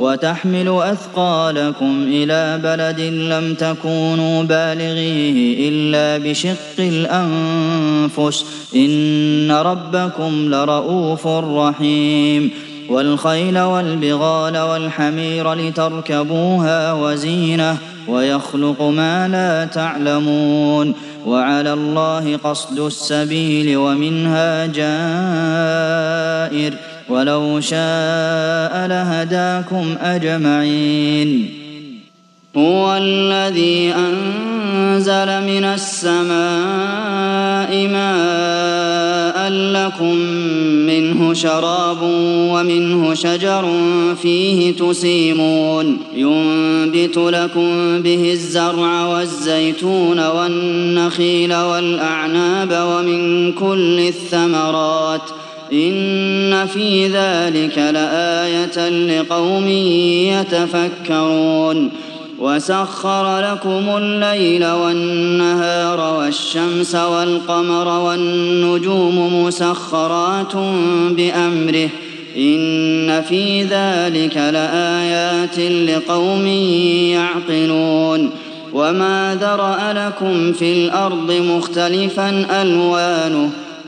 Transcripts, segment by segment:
وتحمل أثقالكم إلى بلد لم تكونوا بالغيه إلا بشق الأنفس. إن ربكم لرؤوف رحيم. والخيل والبغال والحمير لتركبوها وزينة ويخلق ما لا تعلمون. وعلى الله قصد السبيل ومنها جائر. ولو شاء لهداكم أجمعين. هو الذي أنزل من السماء ماء لكم منه شراب ومنه شجر فيه تسيمون. ينبت لكم به الزرع والزيتون والنخيل والأعناب ومن كل الثمرات ۖ. إن في ذلك لآية لقوم يتفكرون. وسخر لكم الليل والنهار والشمس والقمر والنجوم مسخرات بأمره. إن في ذلك لآيات لقوم يعقلون. وما ذرأ لكم في الأرض مختلفا ألوانه.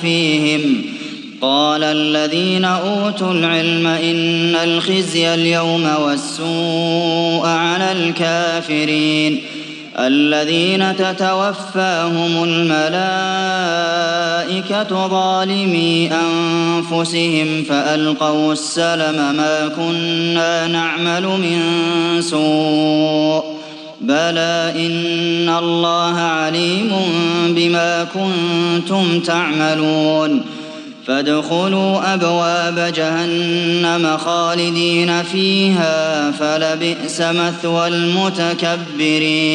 فيهم. قال الذين أوتوا العلم إن الخزي اليوم والسوء على الكافرين. الذين تتوفاهم الملائكة ظالمي أنفسهم فألقوا السلم ما كنا نعمل من سوء. بلى إن الله عليم بما كنتم تعملون فادخلوا أبواب جهنم خالدين فيها فلبئس مثوى المتكبرين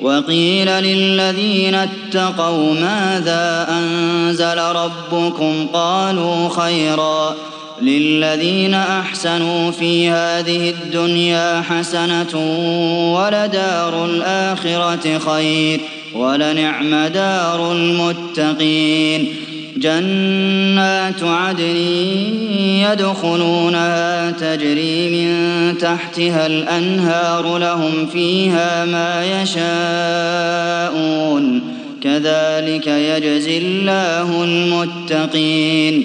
وقيل للذين اتقوا ماذا أنزل ربكم قالوا خيرا للذين أحسنوا في هذه الدنيا حسنة ولدار الآخرة خير ولنعم دار المتقين جنات عدن يدخلونها تجري من تحتها الأنهار لهم فيها ما يشاءون كذلك يجزي الله المتقين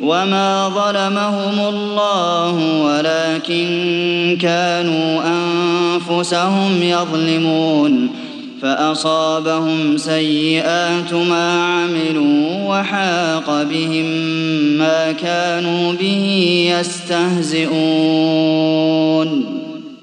وما ظلمهم الله ولكن كانوا أنفسهم يظلمون فأصابهم سيئات ما عملوا وحاق بهم ما كانوا به يستهزئون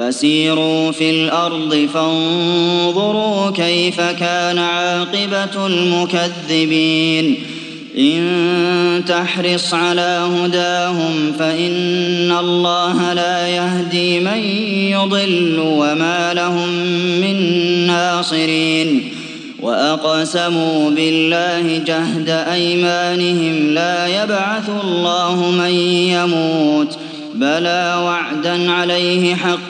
فسيروا في الأرض فانظروا كيف كان عاقبة المكذبين. إن تحرص على هداهم فإن الله لا يهدي من يضل وما لهم من ناصرين. وأقسموا بالله جهد أيمانهم لا يبعث الله من يموت. بلى وعدا عليه حقا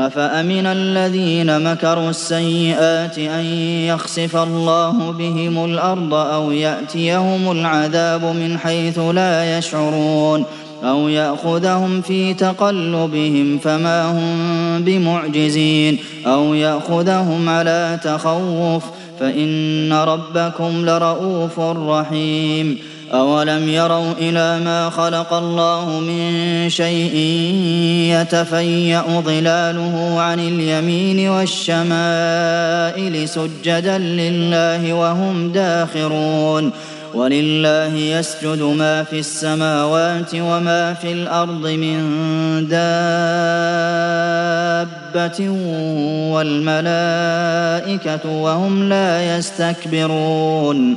أفأمن الذين مكروا السيئات أن يخسف الله بهم الأرض أو يأتيهم العذاب من حيث لا يشعرون أو يأخذهم في تقلبهم فما هم بمعجزين أو يأخذهم على تخوف فإن ربكم لرءوف رحيم أولم يروا إلى ما خلق الله من شيء يتفيأ ظلاله عن اليمين والشمائل سجدا لله وهم داخرون ولله يسجد ما في السماوات وما في الأرض من دابة والملائكة وهم لا يستكبرون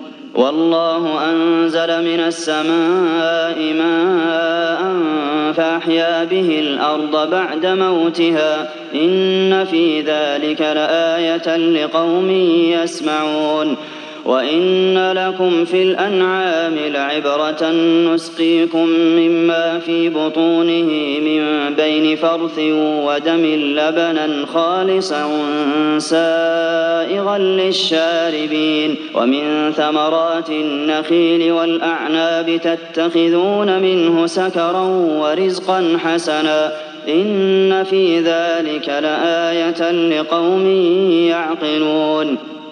والله أنزل من السماء ماء فأحيا به الأرض بعد موتها إن في ذلك لآية لقوم يسمعون وإن لكم في الأنعام لعبرة نسقيكم مما في بطونه من بين فرث ودم لبنا خالصا سائغا للشاربين ومن ثمرات النخيل والأعناب تتخذون منه سكرا ورزقا حسنا إن في ذلك لآية لقوم يعقلون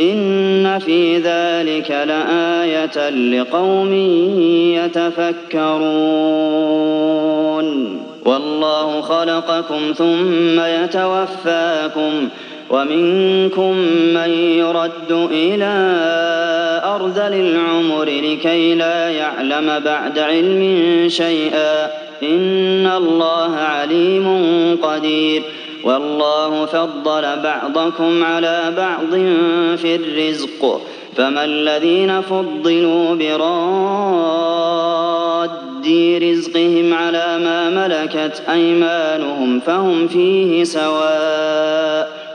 إن في ذلك لآية لقوم يتفكرون والله خلقكم ثم يتوفاكم ومنكم من يرد إلى أرذل العمر لكي لا يعلم بعد علم شيئا إن الله عليم قدير والله فضل بعضكم على بعض في الرزق. فما الذين فضلوا براد رزقهم على ما ملكت أيمانهم فهم فيه سواء.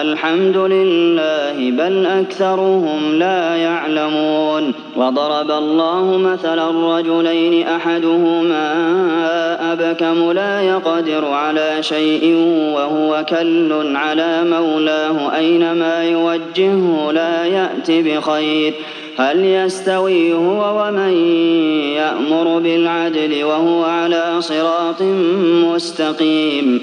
الحمد لله بل أكثرهم لا يعلمون وضرب الله مثلا رجلين أحدهما أبكم لا يقدر على شيء وهو كل على مولاه أينما يوجهه لا يأت بخير هل يستوي هو ومن يأمر بالعدل وهو على صراط مستقيم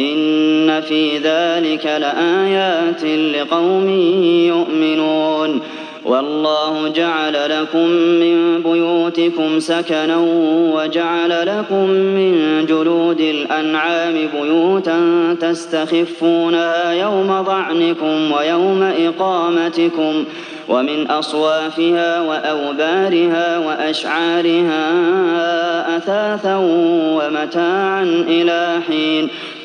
إن في ذلك لآيات لقوم يؤمنون. والله جعل لكم من بيوتكم سكنا وجعل لكم من جلود الأنعام بيوتا تستخفونها يوم ظعنكم ويوم إقامتكم ومن أصوافها وأوبارها وأشعارها أثاثا ومتاعا إلى حين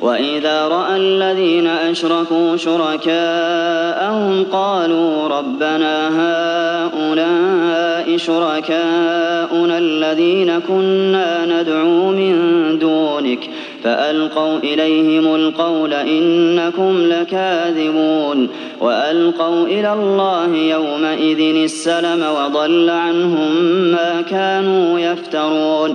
وإذا رأى الذين أشركوا شركاءهم قالوا ربنا هؤلاء شركاؤنا الذين كنا ندعو من دونك فألقوا إليهم القول إنكم لكاذبون وألقوا إلى الله يومئذ السلم وضل عنهم ما كانوا يفترون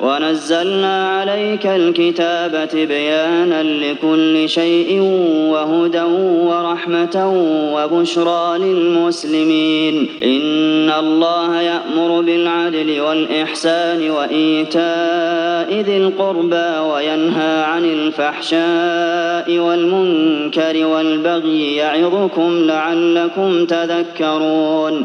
ونزلنا عليك الكتاب تبيانا لكل شيء وهدى ورحمة وبشرى للمسلمين. إن الله يأمر بالعدل والإحسان وإيتاء ذي القربى وينهى عن الفحشاء والمنكر والبغي يعظكم لعلكم تذكرون.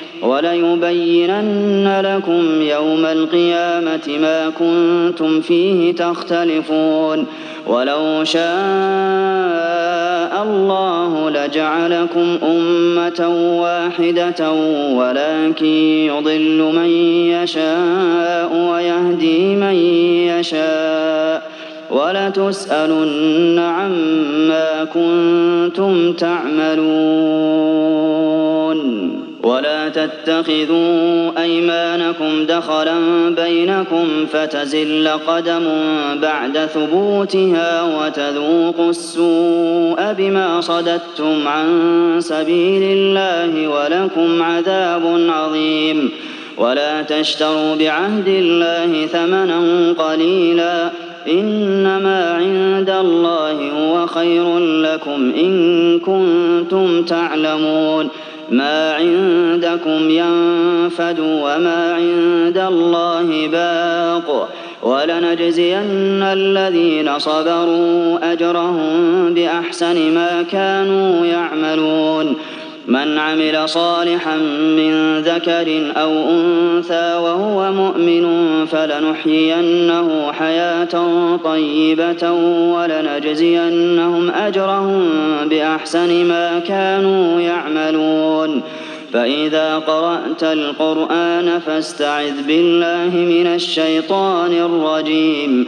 وليبينن لكم يوم القيامة ما كنتم فيه تختلفون. ولو شاء الله لجعلكم أمة واحدة ولكن يضل من يشاء ويهدي من يشاء. ولتسألن عما كنتم تعملون. ولا تتخذوا أيمانكم دخلا بينكم فتزل قدم بعد ثبوتها وتذوقوا السوء بما صددتم عن سبيل الله ولكم عذاب عظيم. ولا تشتروا بعهد الله ثمنا قليلا. إنما عند الله هو خير لكم إن كنتم تعلمون. ما عندكم ينفد وما عند الله باق ولنجزين الذين صبروا أجرهم بأحسن ما كانوا يعملون من عمل صالحا من ذكر أو أنثى وهو مؤمن فلنحيينه حياة طيبة ولنجزينهم أجرهم بأحسن ما كانوا يعملون. فإذا قرأت القرآن فاستعذ بالله من الشيطان الرجيم.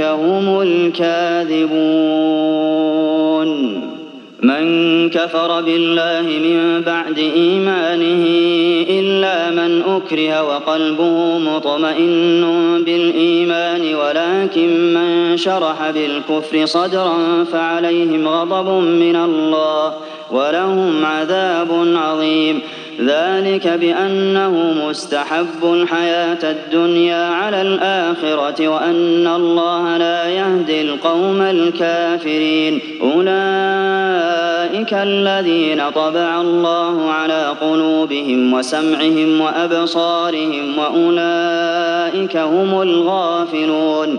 هم الكاذبون. من كفر بالله من بعد إيمانه إلا من أكره وقلبه مطمئن بالإيمان ولكن من شرح بالكفر صدرا فعليهم غضب من الله ولهم عذاب عظيم. ذلك بأنه مستحب الحياة الدنيا على الآخرة وأن الله لا يهدي القوم الكافرين. أولئك الذين طبع الله على قلوبهم وسمعهم وأبصارهم وأولئك أولئك هم الغافلون.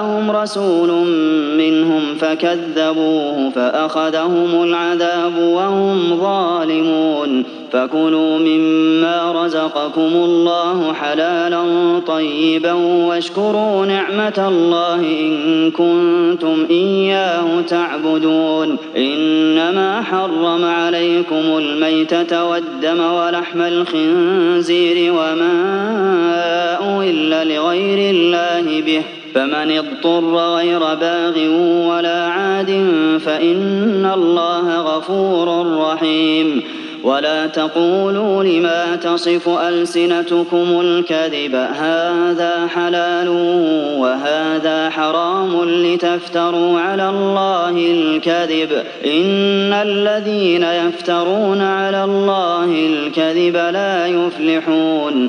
جاءهم رسول منهم فكذبوه فأخذهم العذاب وهم ظالمون فكلوا مما رزقكم الله حلالا طيبا واشكروا نعمة الله إن كنتم إياه تعبدون إنما حرم عليكم الميتة والدم ولحم الخنزير وما أهل لغير الله به فمن اضطر غير باغ ولا عاد فإن الله غفور رحيم. ولا تقولوا لما تصف ألسنتكم الكذب هذا حلال وهذا حرام لتفتروا على الله الكذب. إن الذين يفترون على الله الكذب لا يفلحون.